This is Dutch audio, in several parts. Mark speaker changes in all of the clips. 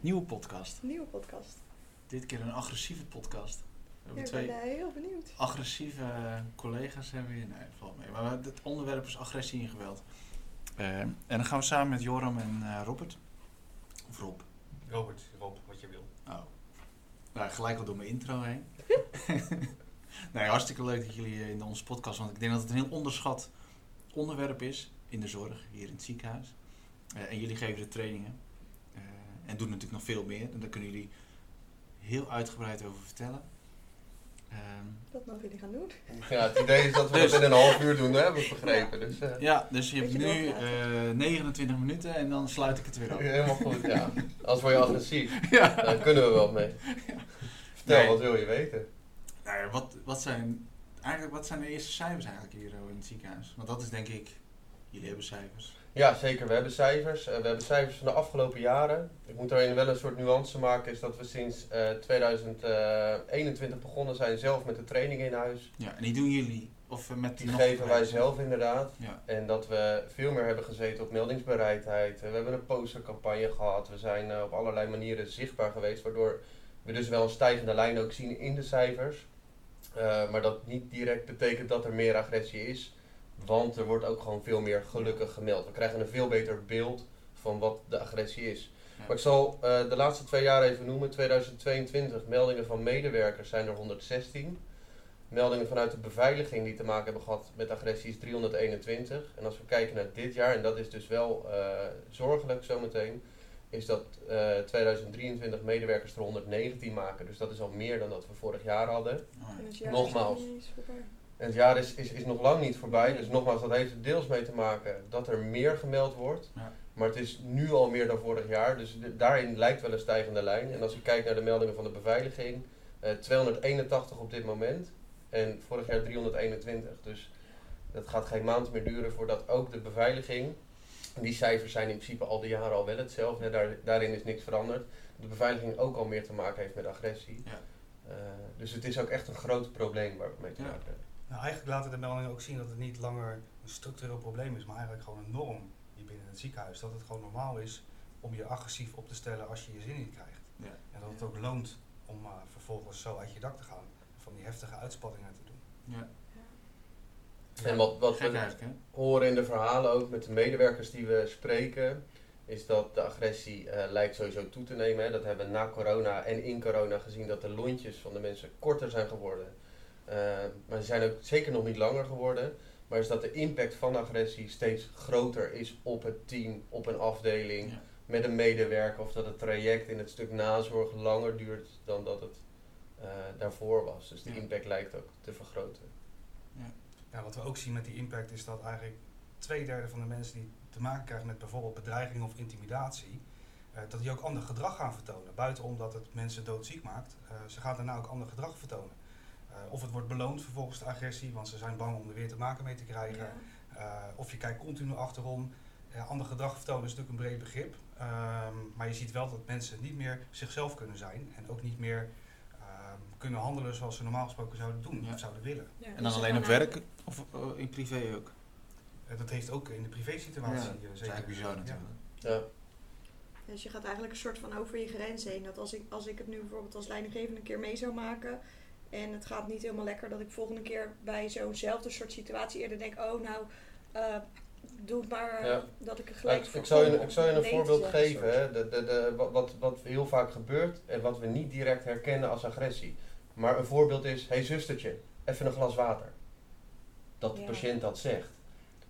Speaker 1: Nieuwe podcast.
Speaker 2: Nieuwe podcast.
Speaker 1: Dit keer een agressieve podcast. We hebben
Speaker 2: ik ben
Speaker 1: twee
Speaker 2: heel benieuwd.
Speaker 1: agressieve eh, collega's hebben we hier. Nee, valt mee. Maar we- het onderwerp is agressie en geweld. Eh, en dan gaan we samen met Joram en eh, Robert. Of Rob.
Speaker 3: Robert, Rob, wat je wil.
Speaker 1: Oh. Nou, gelijk al door mijn intro heen. nee, hartstikke leuk dat jullie eh, in onze podcast, want ik denk dat het een heel onderschat onderwerp is in de zorg, hier in het ziekenhuis. Eh, en jullie geven de trainingen. Eh, en doen natuurlijk nog veel meer. En daar kunnen jullie heel uitgebreid over vertellen. Ehm,
Speaker 2: Wat mogen jullie gaan doen?
Speaker 4: Ja, het idee is dat we
Speaker 1: Dus-
Speaker 4: dat in een half uur doen, hè, heb ik begrepen. Dus eh,
Speaker 1: ja, dus je hebt nu
Speaker 2: doorpraten.
Speaker 1: eh 29 minuten en dan sluit ik het weer af.
Speaker 4: helemaal goed, ja. Als word je agressief,
Speaker 1: Ja.
Speaker 4: daar kunnen we wel mee. Vertel,
Speaker 1: Nee.
Speaker 4: wat wil je weten?
Speaker 1: Nou ja, wat, wat, zijn, eigenlijk, wat zijn de eerste cijfers eigenlijk hier oh, in het ziekenhuis? Want dat is denk ik, jullie hebben cijfers.
Speaker 4: Ja, zeker. We hebben cijfers. Eh, we hebben cijfers van de afgelopen jaren. Ik moet daarin wel een soort nuance maken, is dat we sinds eh 2021 begonnen zijn zelf met de training in huis.
Speaker 1: Ja, en die doen jullie? Of eh, met
Speaker 4: Die
Speaker 1: nog-
Speaker 4: geven wij zelf inderdaad.
Speaker 1: Ja.
Speaker 4: En dat we veel meer hebben gezeten op meldingsbereidheid. We hebben een postercampagne gehad. We zijn eh, op allerlei manieren zichtbaar geweest. Waardoor we dus wel een stijgende lijn ook zien in de cijfers. Eh, maar dat niet direct betekent dat er meer agressie is. Want er wordt ook gewoon veel meer gelukkig gemeld. We krijgen een veel beter beeld van wat de agressie is.
Speaker 1: Ja.
Speaker 4: Maar ik zal eh, de laatste twee jaar even noemen. 2022 meldingen van medewerkers zijn er 116. Meldingen vanuit de beveiliging die te maken hebben gehad met agressie is 321. En als we kijken naar dit jaar, en dat is dus wel eh, zorgelijk zometeen, is dat eh 2023 medewerkers er 119 maken. Dus dat is al meer dan dat we vorig jaar hadden.
Speaker 1: Oh, ja.
Speaker 2: En het jaar
Speaker 4: Nogmaals. En het jaar is, is, is nog lang niet voorbij. Dus nogmaals, dat heeft er deels mee te maken dat er meer gemeld wordt.
Speaker 1: Ja.
Speaker 4: Maar het is nu al meer dan vorig jaar. Dus de- daarin lijkt wel een stijgende lijn. En als je kijkt naar de meldingen van de beveiliging, eh 281 op dit moment. En vorig jaar 321. Dus dat gaat geen maand meer duren voordat ook de beveiliging. en Die cijfers zijn in principe al die jaren al wel hetzelfde. hè, Daar, daarin is niks veranderd. De beveiliging ook al meer te maken heeft met agressie.
Speaker 1: Ja.
Speaker 4: Eh, dus het is ook echt een groot probleem waar we mee te maken hebben.
Speaker 3: Nou, eigenlijk laten de meldingen ook zien dat het niet langer een structureel probleem is, maar eigenlijk gewoon een norm hier binnen het ziekenhuis. Dat het gewoon normaal is om je agressief op te stellen als je je zin niet krijgt.
Speaker 1: Ja.
Speaker 3: En dat het ook loont om eh, vervolgens zo uit je dak te gaan. Van die heftige uitspattingen te doen.
Speaker 1: Ja.
Speaker 4: En wat, wat
Speaker 1: Gek
Speaker 4: we horen in de verhalen ook met de medewerkers die we spreken, is dat de agressie eh, lijkt sowieso toe te nemen. Hè. Dat hebben we na corona en in corona gezien dat de lontjes van de mensen korter zijn geworden. Eh, maar ze zijn ook zeker nog niet langer geworden. Maar is dat de impact van agressie steeds groter is op het team, op een afdeling,
Speaker 1: Ja.
Speaker 4: met een medewerker. Of dat het traject in het stuk nazorg langer duurt dan dat het eh, daarvoor was. Dus de
Speaker 1: Ja.
Speaker 4: impact lijkt ook te vergroten.
Speaker 3: Ja, wat we ook zien met die impact is dat eigenlijk twee derde van de mensen die te maken krijgen met bijvoorbeeld bedreiging of intimidatie, eh, dat die ook ander gedrag gaan vertonen. Buiten omdat het mensen doodziek maakt, ze gaan daarna ook ander gedrag vertonen. Eh, of het wordt beloond vervolgens de agressie, want ze zijn bang om er weer te maken mee te krijgen.
Speaker 2: Ja.
Speaker 3: Eh, of je kijkt continu achterom. Ja, ander gedrag vertonen is natuurlijk een breed begrip. Ehm, maar je ziet wel dat mensen niet meer zichzelf kunnen zijn. En ook niet meer ehm, kunnen handelen zoals ze normaal gesproken zouden doen
Speaker 1: Ja.
Speaker 3: of zouden willen.
Speaker 2: Ja,
Speaker 1: En
Speaker 2: dus
Speaker 1: dan alleen op werk of eh, in privé ook?
Speaker 3: Eh, dat heeft ook in de privésituatie
Speaker 1: Ja,
Speaker 3: eh,
Speaker 1: dat is
Speaker 3: zeker.
Speaker 1: eigenlijk bizar
Speaker 3: Ja.
Speaker 1: natuurlijk.
Speaker 4: Ja.
Speaker 2: Dus je gaat eigenlijk een soort van over je grens heen. Dat als ik, als ik het nu bijvoorbeeld als leidinggevende een keer mee zou maken. En het gaat niet helemaal lekker. Dat ik volgende keer bij zo'nzelfde soort situatie eerder denk. Oh nou, eh, doe het maar.
Speaker 4: Ja.
Speaker 2: Dat ik er gelijk
Speaker 4: ik,
Speaker 2: voor
Speaker 4: ik zal je, ik zal je een voorbeeld geven. Hè. De, de, de, wat- wat, wat heel vaak gebeurt en wat we niet direct herkennen als agressie. Maar een voorbeeld is, hé hey, zustertje, even een glas water. Dat de
Speaker 2: Ja.
Speaker 4: patiënt dat zegt.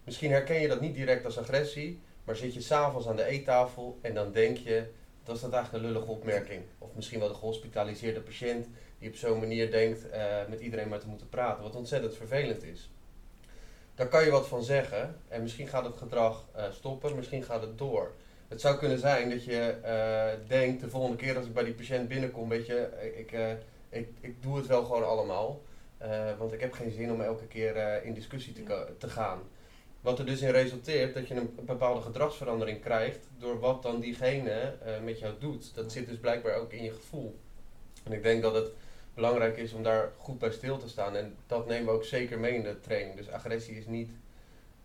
Speaker 4: Misschien herken je dat niet direct als agressie, maar zit je s'avonds aan de eettafel en dan denk je, dat is dat eigenlijk een lullige opmerking. Of misschien wel de gehospitaliseerde patiënt die op zo'n manier denkt eh, met iedereen maar te moeten praten, wat ontzettend vervelend is. Daar kan je wat van zeggen en misschien gaat het gedrag eh, stoppen, misschien gaat het door. Het zou kunnen zijn dat je eh, denkt, de volgende keer als ik bij die patiënt binnenkom, weet je, ik, ik, ik doe het wel gewoon allemaal. Want ik heb geen zin om elke keer in discussie te, te gaan. Wat er dus in resulteert dat je een bepaalde gedragsverandering krijgt door wat dan diegene met jou doet. Dat zit dus blijkbaar ook in je gevoel. En ik denk dat het belangrijk is om daar goed bij stil te staan. En dat nemen we ook zeker mee in de training. Dus agressie is niet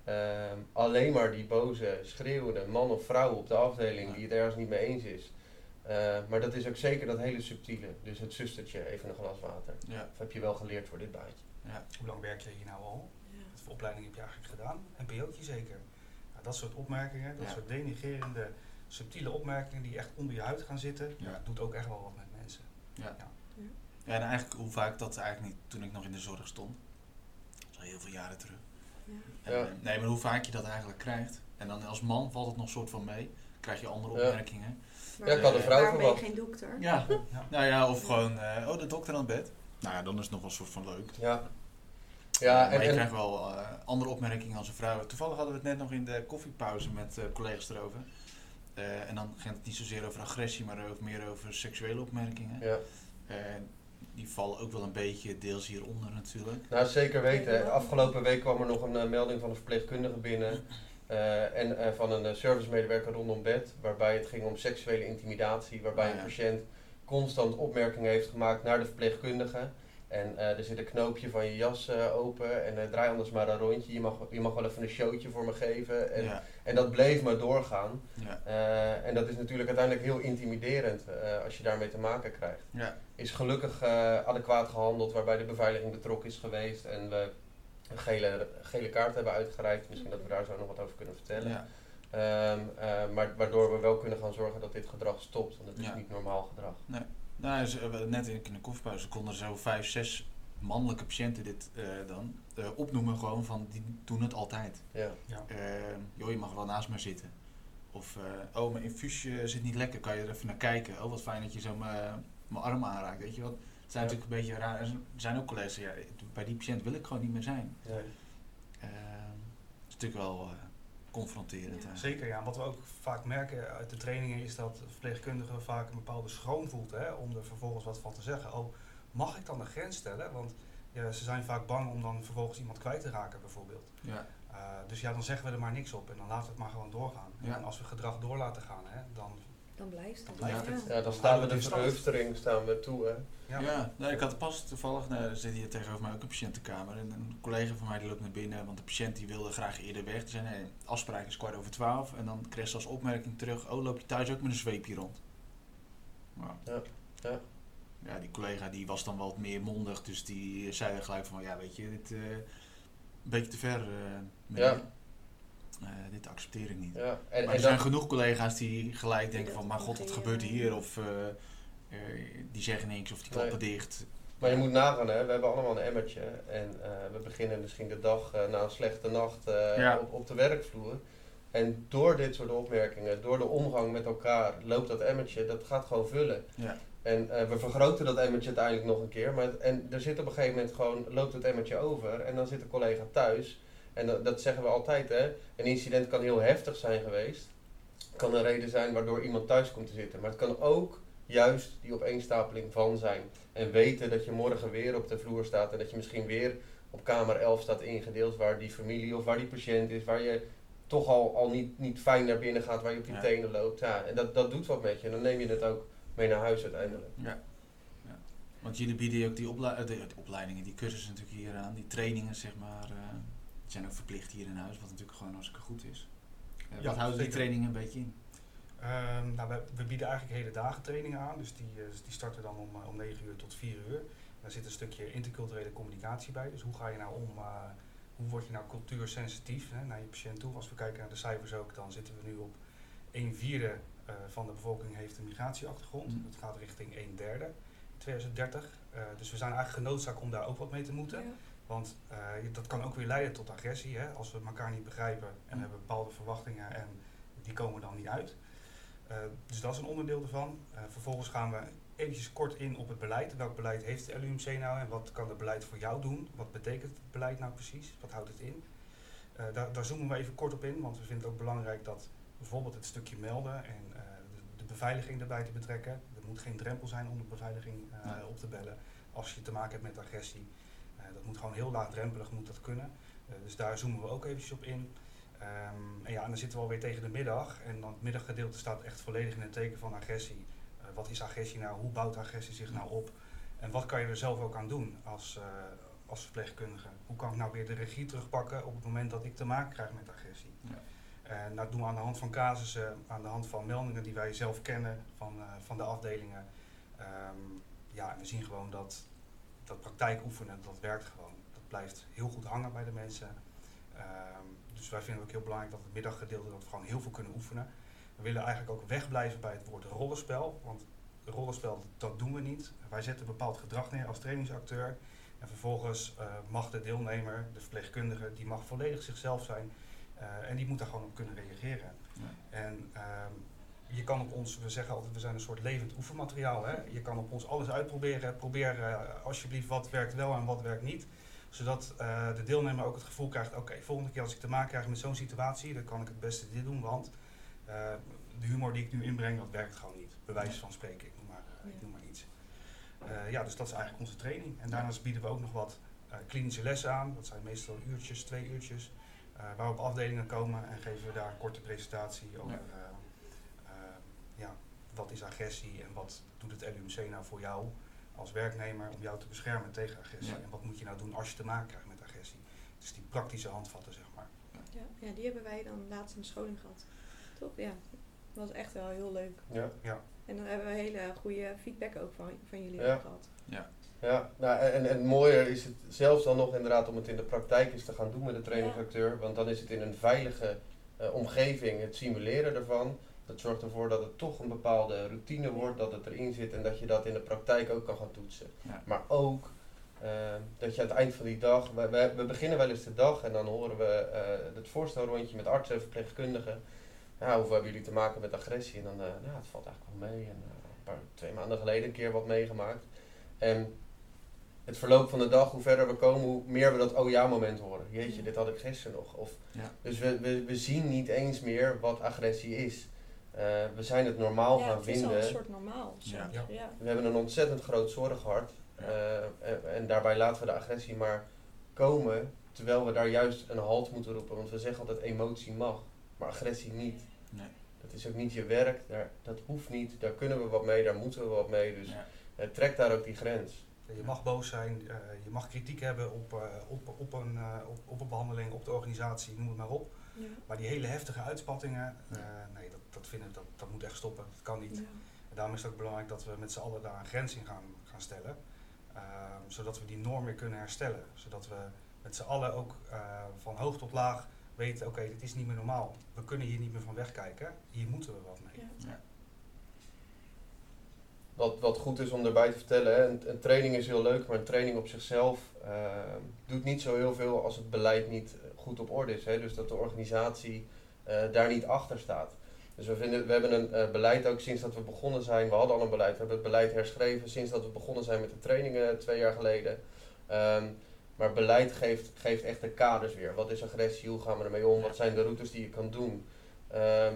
Speaker 4: ehm, alleen maar die boze, schreeuwende man of vrouw op de afdeling die het ergens niet mee eens is. Eh, maar dat is ook zeker dat hele subtiele. Dus het zustertje, even een glas water.
Speaker 1: Ja,
Speaker 4: Of heb je wel geleerd voor dit baantje?
Speaker 1: ja.
Speaker 3: Hoe lang werk je hier nou al?
Speaker 2: Ja.
Speaker 3: Wat voor opleiding heb je eigenlijk gedaan? NPO'tje zeker. Nou, dat soort opmerkingen, dat
Speaker 1: Ja.
Speaker 3: soort denigerende, subtiele opmerkingen die echt onder je huid gaan zitten,
Speaker 1: Ja.
Speaker 3: doet ook echt wel wat met mensen.
Speaker 1: Ja.
Speaker 3: Ja.
Speaker 1: En eigenlijk hoe vaak dat eigenlijk niet toen ik nog in de zorg stond. Dat is al heel veel jaren terug.
Speaker 2: Ja.
Speaker 1: En,
Speaker 4: Ja.
Speaker 1: eh, nee, maar hoe vaak je dat eigenlijk krijgt. En dan als man valt het nog soort van mee. Krijg je andere
Speaker 4: Ja.
Speaker 1: opmerkingen.
Speaker 2: Maar
Speaker 4: Ja,
Speaker 1: kan de
Speaker 4: vrouw
Speaker 2: waarom ben je geen dokter?
Speaker 1: Ja.
Speaker 3: Ja.
Speaker 1: Nou ja, of gewoon, eh, oh de dokter aan het bed. Nou ja, dan is het nog wel een soort van leuk.
Speaker 4: Ja. Ja,
Speaker 1: maar
Speaker 4: en,
Speaker 1: je
Speaker 4: en,
Speaker 1: krijgt wel eh, andere opmerkingen als een vrouw. Toevallig hadden we het net nog in de koffiepauze met eh, collega's erover. Eh, en dan ging het niet zozeer over agressie, maar over, meer over seksuele opmerkingen.
Speaker 4: ja.
Speaker 1: Die vallen ook wel een beetje deels hieronder natuurlijk.
Speaker 4: Nou, zeker weten. Afgelopen week kwam er nog een eh, melding van een verpleegkundige binnen. eh, en eh, van een servicemedewerker rondom bed. Waarbij het ging om seksuele intimidatie. Waarbij
Speaker 1: Ah,
Speaker 4: een patiënt constant opmerkingen heeft gemaakt naar de verpleegkundige. En eh, er zit een knoopje van je jas eh, open. En eh, draai anders maar een rondje. Je mag, je mag wel even een showtje voor me geven. En,
Speaker 1: ja,
Speaker 4: en dat bleef maar doorgaan.
Speaker 1: ja,
Speaker 4: en dat is natuurlijk uiteindelijk heel intimiderend als je daarmee te maken krijgt.
Speaker 1: ja,
Speaker 4: Is gelukkig adequaat gehandeld, waarbij de beveiliging betrokken is geweest en we een gele, gele kaart hebben uitgereikt. Misschien dat we daar zo nog wat over kunnen vertellen.
Speaker 1: ja.
Speaker 4: Ehm, eh, maar waardoor we wel kunnen gaan zorgen dat dit gedrag stopt, want het is niet normaal gedrag.
Speaker 1: Nou, ze, we- net in de koffiepauze konden zo vijf, zes mannelijke patiënten dit eh, dan eh, opnoemen gewoon van die doen het altijd.
Speaker 4: Ja.
Speaker 1: Eh, joh, je mag wel naast me zitten. Of, eh, oh, mijn infuusje zit niet lekker, kan je er even naar kijken? Oh, wat fijn dat je zo mijn mijn arm aanraakt, weet je wat? Het zijn
Speaker 4: Ja.
Speaker 1: natuurlijk een beetje raar. Er zijn ook collega's, ja, bij die patiënt wil ik gewoon niet meer zijn.
Speaker 4: Nee.
Speaker 1: Eh, het is natuurlijk wel eh, confronterend.
Speaker 2: Ja.
Speaker 1: hè.
Speaker 3: Zeker, ja. Wat we ook vaak merken uit de trainingen is dat de verpleegkundige vaak een bepaalde schroom voelt hè, om er vervolgens wat van te zeggen. Oh, mag ik dan een grens stellen? Want ja, ze zijn vaak bang om dan vervolgens iemand kwijt te raken bijvoorbeeld.
Speaker 1: Ja,
Speaker 3: Uh, dus ja, dan zeggen we er maar niks op en dan laten we het maar gewoon doorgaan.
Speaker 1: Ja.
Speaker 3: En als we gedrag door laten gaan, hè, dan
Speaker 2: Dan blijft het.
Speaker 3: Dan blijft
Speaker 1: Ja.
Speaker 3: het.
Speaker 4: Ja, dan staan we de verheustering staan we toe. Hè.
Speaker 3: ja.
Speaker 1: Ja, nee, ik had pas toevallig, nou, er zit hier tegenover mij ook een patiëntenkamer. En een collega van mij die loopt naar binnen, want de patiënt die wilde graag eerder weg. Die zei, nee, de afspraak is kwart over twaalf. En dan kreeg ze als opmerking terug, oh, loop je thuis ook met een zweepje rond? Nou,
Speaker 4: Ja, ja.
Speaker 1: ja, die collega die was dan wel wat meer mondig, dus die zei gelijk van, ja, weet je, dit eh een beetje te ver, eh meneer.
Speaker 4: Ja.
Speaker 1: Eh, dit accepteer ik niet.
Speaker 4: Ja. En,
Speaker 1: maar
Speaker 4: en
Speaker 1: er zijn genoeg collega's die gelijk denken van, maar god, wat gebeurt hier? Of eh, eh, die zeggen niks, of die klappen dicht.
Speaker 4: maar je moet nagaan, hè. we hebben allemaal een emmertje. En eh, we beginnen misschien de dag na een slechte nacht eh,
Speaker 1: Ja.
Speaker 4: op, op de werkvloer. En door dit soort opmerkingen, door de omgang met elkaar, loopt dat emmertje, dat gaat gewoon vullen.
Speaker 1: Ja.
Speaker 4: En eh, we vergroten dat emmertje uiteindelijk nog een keer. Maar het- en er zit op een gegeven moment gewoon, loopt het emmertje over. En dan zit de collega thuis. En dat, dat zeggen we altijd, hè. Een incident kan heel heftig zijn geweest. Kan een reden zijn waardoor iemand thuis komt te zitten. Maar het kan ook juist die opeenstapeling van zijn. En weten dat je morgen weer op de vloer staat. En dat je misschien weer op kamer 11 staat ingedeeld. Waar die familie of waar die patiënt is. Waar je toch al, al niet, niet fijn naar binnen gaat. Waar je op je
Speaker 1: Ja.
Speaker 4: tenen loopt. Ja, en dat, dat doet wat met je. En dan neem je het ook mee naar huis uiteindelijk.
Speaker 1: Ja. ja. Want jullie bieden ook die eh, opleidingen, die cursussen natuurlijk hier aan, die trainingen zeg maar, eh, zijn ook verplicht hier in huis, wat natuurlijk gewoon hartstikke goed is. Eh,
Speaker 3: Ja,
Speaker 1: wat houden die trainingen een beetje in?
Speaker 3: Ehm, nou, we, we bieden eigenlijk hele dagen trainingen aan. Dus die, eh, die starten dan om, eh, om 9 uur tot 4 uur. Daar zit een stukje interculturele communicatie bij. Dus hoe ga je nou om, eh, hoe word je nou cultuursensitief hè, naar je patiënt toe? Als we kijken naar de cijfers ook, dan zitten we nu op 1 vierde eh, van de bevolking heeft een migratieachtergrond.
Speaker 1: Mm.
Speaker 3: Dat gaat richting 1 derde in 2030. Eh, dus we zijn eigenlijk genoodzaakt om daar ook wat mee te moeten.
Speaker 2: Ja.
Speaker 3: Want eh, dat kan ook weer leiden tot agressie. Hè? Als we elkaar niet begrijpen en we hebben bepaalde verwachtingen en die komen dan niet uit. Eh, dus dat is een onderdeel ervan. Eh, vervolgens gaan we eventjes kort in op het beleid. Welk beleid heeft de LUMC nou en wat kan het beleid voor jou doen? Wat betekent het beleid nou precies? Wat houdt het in? Daar, daar zoomen we even kort op in, want we vinden het ook belangrijk dat bijvoorbeeld het stukje melden en de, de beveiliging erbij te betrekken. Er moet geen drempel zijn om de beveiliging op te bellen als je te maken hebt met agressie. Dat moet gewoon heel laagdrempelig moet dat kunnen. Eh, dus daar zoomen we ook eventjes op in. Ehm, en ja, en dan zitten we alweer tegen de middag. En dan het middaggedeelte staat echt volledig in het teken van agressie. Eh, wat is agressie nou? Hoe bouwt agressie zich nou op? En wat kan je er zelf ook aan doen als, eh, als verpleegkundige? Hoe kan ik nou weer de regie terugpakken op het moment dat ik te maken krijg met agressie?
Speaker 1: Ja.
Speaker 3: En dat doen we aan de hand van casussen, aan de hand van meldingen die wij zelf kennen van, van de afdelingen. Ehm, ja, en we zien gewoon dat dat praktijk oefenen, dat werkt gewoon. Dat blijft heel goed hangen bij de mensen. Ehm, dus wij vinden het ook heel belangrijk dat het middaggedeelte dat we gewoon heel veel kunnen oefenen. We willen eigenlijk ook wegblijven bij het woord rollenspel, want rollenspel dat doen we niet. Wij zetten bepaald gedrag neer als trainingsacteur. En vervolgens eh, mag de deelnemer, de verpleegkundige, die mag volledig zichzelf zijn. eh, en die moet daar gewoon op kunnen reageren.
Speaker 1: Ja.
Speaker 3: En ehm, je kan op ons, we zeggen altijd, we zijn een soort levend oefenmateriaal. Hè? Je kan op ons alles uitproberen. Probeer eh, alsjeblieft wat werkt wel en wat werkt niet. Zodat eh, de deelnemer ook het gevoel krijgt, oké, volgende keer als ik te maken krijg met zo'n situatie, dan kan ik het beste dit doen. Want eh, de humor die ik nu inbreng, dat werkt gewoon niet. Bij wijze van spreken, ik noem maar, ik noem maar iets. Ja, dus dat is eigenlijk onze training. En daarnaast bieden we ook nog wat klinische lessen aan. Dat zijn meestal uurtjes, twee uurtjes. eh, waar we op afdelingen komen en geven we daar een korte presentatie over
Speaker 1: Ja.
Speaker 3: ja, wat is agressie en wat doet het LUMC nou voor jou als werknemer om jou te beschermen tegen agressie.
Speaker 1: Ja.
Speaker 3: En wat moet je nou doen als je te maken krijgt met agressie. Dus die praktische handvatten, zeg maar.
Speaker 2: Ja, ja, die hebben wij dan laatst in de scholing gehad. Toch? Ja. Dat was echt wel heel leuk.
Speaker 4: Ja.
Speaker 2: En dan hebben we hele goede feedback ook van, van jullie
Speaker 4: Ja.
Speaker 2: gehad.
Speaker 4: Ja, nou, en, en het mooier is het zelfs dan nog inderdaad om het in de praktijk eens te gaan doen met de trainingsacteur. Want dan is het in een veilige eh, omgeving het simuleren ervan. Dat zorgt ervoor dat het toch een bepaalde routine wordt, dat het erin zit en dat je dat in de praktijk ook kan gaan toetsen.
Speaker 1: Ja.
Speaker 4: Maar ook eh, dat je aan het eind van die dag, we, we, we beginnen wel eens de dag en dan horen we eh, het voorstelrondje met artsen en verpleegkundigen. Ja, hoeveel hebben jullie te maken met agressie? En dan, eh nou, het valt eigenlijk wel mee. En eh, een paar, twee maanden geleden een keer wat meegemaakt. En het verloop van de dag, hoe verder we komen, hoe meer we dat oh ja moment horen. Jeetje, dit had ik gisteren nog. Of,
Speaker 1: Ja.
Speaker 4: Dus we, we, we zien niet eens meer wat agressie is. Eh, we zijn het normaal
Speaker 2: ja,
Speaker 4: gaan
Speaker 2: het is
Speaker 4: vinden.
Speaker 2: een soort normaal.
Speaker 1: Ja.
Speaker 4: We hebben een ontzettend groot zorghart. Eh, en, en daarbij laten we de agressie maar komen. Terwijl we daar juist een halt moeten roepen. Want we zeggen altijd emotie mag, maar agressie niet.
Speaker 1: Nee.
Speaker 4: Dat is ook niet je werk. Daar, dat hoeft niet. Daar kunnen we wat mee. Daar moeten we wat mee. Dus
Speaker 1: Ja.
Speaker 4: eh, trek daar ook die grens.
Speaker 3: Je mag boos zijn, eh, je mag kritiek hebben op, eh, op, op, een, eh, op, op een behandeling, op de organisatie, noem het maar op.
Speaker 2: Ja.
Speaker 3: Maar die hele heftige uitspattingen, eh, nee, dat, dat, vinden, dat, dat moet echt stoppen. Dat kan niet.
Speaker 2: Ja.
Speaker 3: En daarom is het ook belangrijk dat we met z'n allen daar een grens in gaan, gaan stellen. Ehm, zodat we die norm weer kunnen herstellen. Zodat we met z'n allen ook eh, van hoog tot laag weten, oké, dit is niet meer normaal. We kunnen hier niet meer van wegkijken. Hier moeten we wat mee.
Speaker 2: Ja.
Speaker 4: Wat, wat goed is om erbij te vertellen, hè, een, een training is heel leuk, maar een training op zichzelf eh, doet niet zo heel veel als het beleid niet goed op orde is. Hè? Dus dat de organisatie eh, daar niet achter staat. Dus we, vinden, we hebben een eh, beleid ook sinds dat we begonnen zijn. We hadden al een beleid, we hebben het beleid herschreven sinds dat we begonnen zijn met de trainingen twee jaar geleden. Ehm, maar beleid geeft, geeft echt de kaders weer. Wat is agressie? Hoe gaan we ermee om? Wat zijn de routes die je kan doen? Ehm,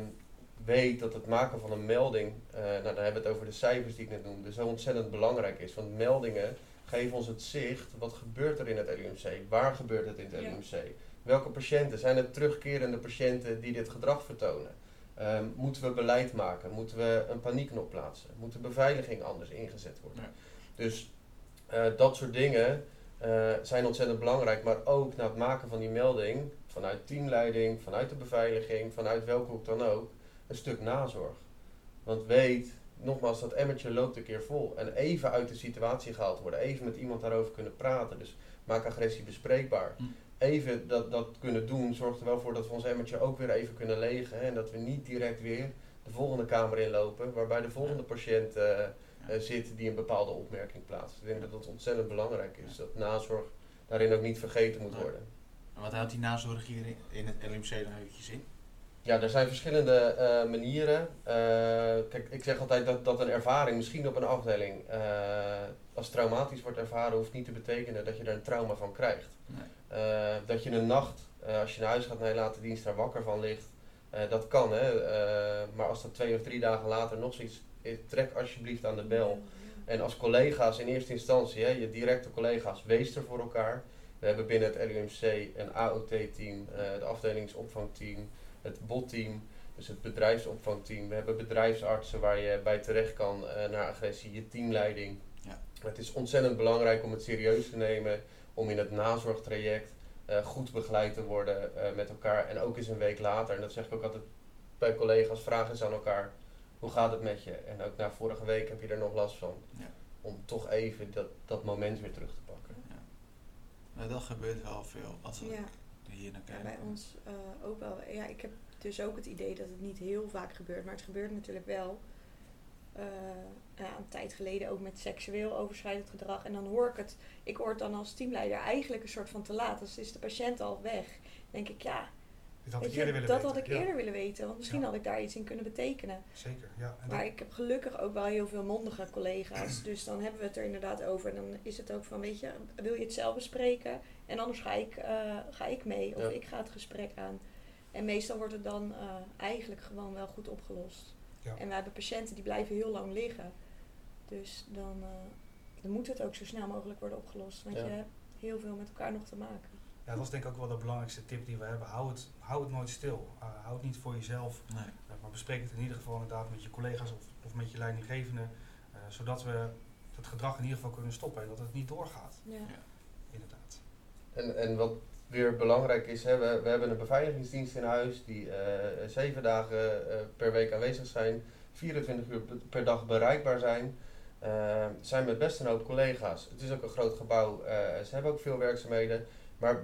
Speaker 4: weet dat het maken van een melding, eh, nou dan hebben we het over de cijfers die ik net noemde, zo ontzettend belangrijk is. Want meldingen geven ons het zicht, wat gebeurt er in het LUMC? Waar gebeurt het in het. LUMC? Welke patiënten? Zijn het terugkerende patiënten die dit gedrag vertonen? Ehm, moeten we beleid maken? Moeten we een paniekknop plaatsen? Moet de beveiliging anders ingezet worden?
Speaker 1: Ja.
Speaker 4: Dus eh, dat soort dingen eh, zijn ontzettend belangrijk. Maar ook na het maken van die melding, vanuit teamleiding, vanuit de beveiliging, vanuit welke hoek dan ook, een stuk nazorg. Want weet, nogmaals, dat emmertje loopt een keer vol. En even uit de situatie gehaald worden. Even met iemand daarover kunnen praten. Dus maak agressie bespreekbaar.
Speaker 1: Hm.
Speaker 4: Even dat, dat kunnen doen, zorgt er wel voor dat we ons emmertje ook weer even kunnen legen. hè, En dat we niet direct weer de volgende kamer inlopen, waarbij de volgende patiënt eh, eh, zit die een bepaalde opmerking plaatst. Ik denk dat dat ontzettend belangrijk is. Dat nazorg daarin ook niet vergeten moet worden.
Speaker 1: En wat houdt die nazorg hier in, in het LMC dan eventjes in?
Speaker 4: Ja, er zijn verschillende eh, manieren. Kijk, ik zeg altijd dat, dat een ervaring, misschien op een afdeling, eh, als traumatisch wordt ervaren, hoeft niet te betekenen dat je er een trauma van krijgt.
Speaker 1: Nee.
Speaker 4: Eh, dat je een nacht, eh, als je naar huis gaat naar je late dienst, daar wakker van ligt, Eh, dat kan, hè. Maar als dat twee of drie dagen later nog zoiets is, trek alsjeblieft aan de bel. En als collega's in eerste instantie, hè, je directe collega's, wees er voor elkaar. We hebben binnen het LUMC een AOT-team, het afdelingsopvangteam, het BOT-team, dus het bedrijfsopvangteam. We hebben bedrijfsartsen waar je bij terecht kan naar agressie, je teamleiding. Ja. Het is ontzettend belangrijk om het serieus te nemen, om in het nazorgtraject uh, goed begeleid te worden met elkaar. En ook eens een week later, en dat zeg ik ook altijd bij collega's, vragen eens aan elkaar hoe gaat het met je? En ook na vorige week heb je er nog last van. Ja. Om toch even dat, dat moment weer terug te pakken. Ja.
Speaker 1: Nou, dat gebeurt wel veel als we ja. hier naar kijken.
Speaker 2: Ja, bij ons uh, ook wel. Ja, ik heb dus ook het idee dat het niet heel vaak gebeurt, maar het gebeurt natuurlijk wel. Uh, ja, een tijd geleden ook met seksueel overschrijdend gedrag. En dan hoor ik het, ik hoor het dan als teamleider eigenlijk een soort van te laat. Dus is de patiënt al weg. Dan denk ik, ja,
Speaker 3: dat had ik eerder willen
Speaker 2: dat
Speaker 3: weten.
Speaker 2: had ik eerder willen weten, want misschien had ik daar iets in kunnen betekenen.
Speaker 3: Zeker, ja.
Speaker 2: En maar ik heb gelukkig ook wel heel veel mondige collega's, dus dan hebben we het er inderdaad over. En dan is het ook van, weet je, wil je het zelf bespreken? En anders ga ik, uh, ga ik mee of ik ga het gesprek aan. En meestal wordt het dan uh, eigenlijk gewoon wel goed opgelost. En we hebben patiënten die blijven heel lang liggen. Dus dan, uh, dan moet het ook zo snel mogelijk worden opgelost, want je hebt heel veel met elkaar nog te maken.
Speaker 3: Ja, dat is denk ik ook wel de belangrijkste tip die we hebben. Hou het, hou het nooit stil. Uh, hou het niet voor jezelf. Nee. Uh, maar bespreek het in ieder geval inderdaad met je collega's of, of met je leidinggevende. Uh, zodat we het gedrag in ieder geval kunnen stoppen en dat het niet doorgaat. Ja. ja. Inderdaad.
Speaker 4: En, en wat weer belangrijk is, hè, we, we hebben een beveiligingsdienst in huis die zeven dagen per week aanwezig zijn, 24 uur per dag bereikbaar zijn. zijn met best een hoop collega's. Het is ook een groot gebouw, ze hebben ook veel werkzaamheden. Maar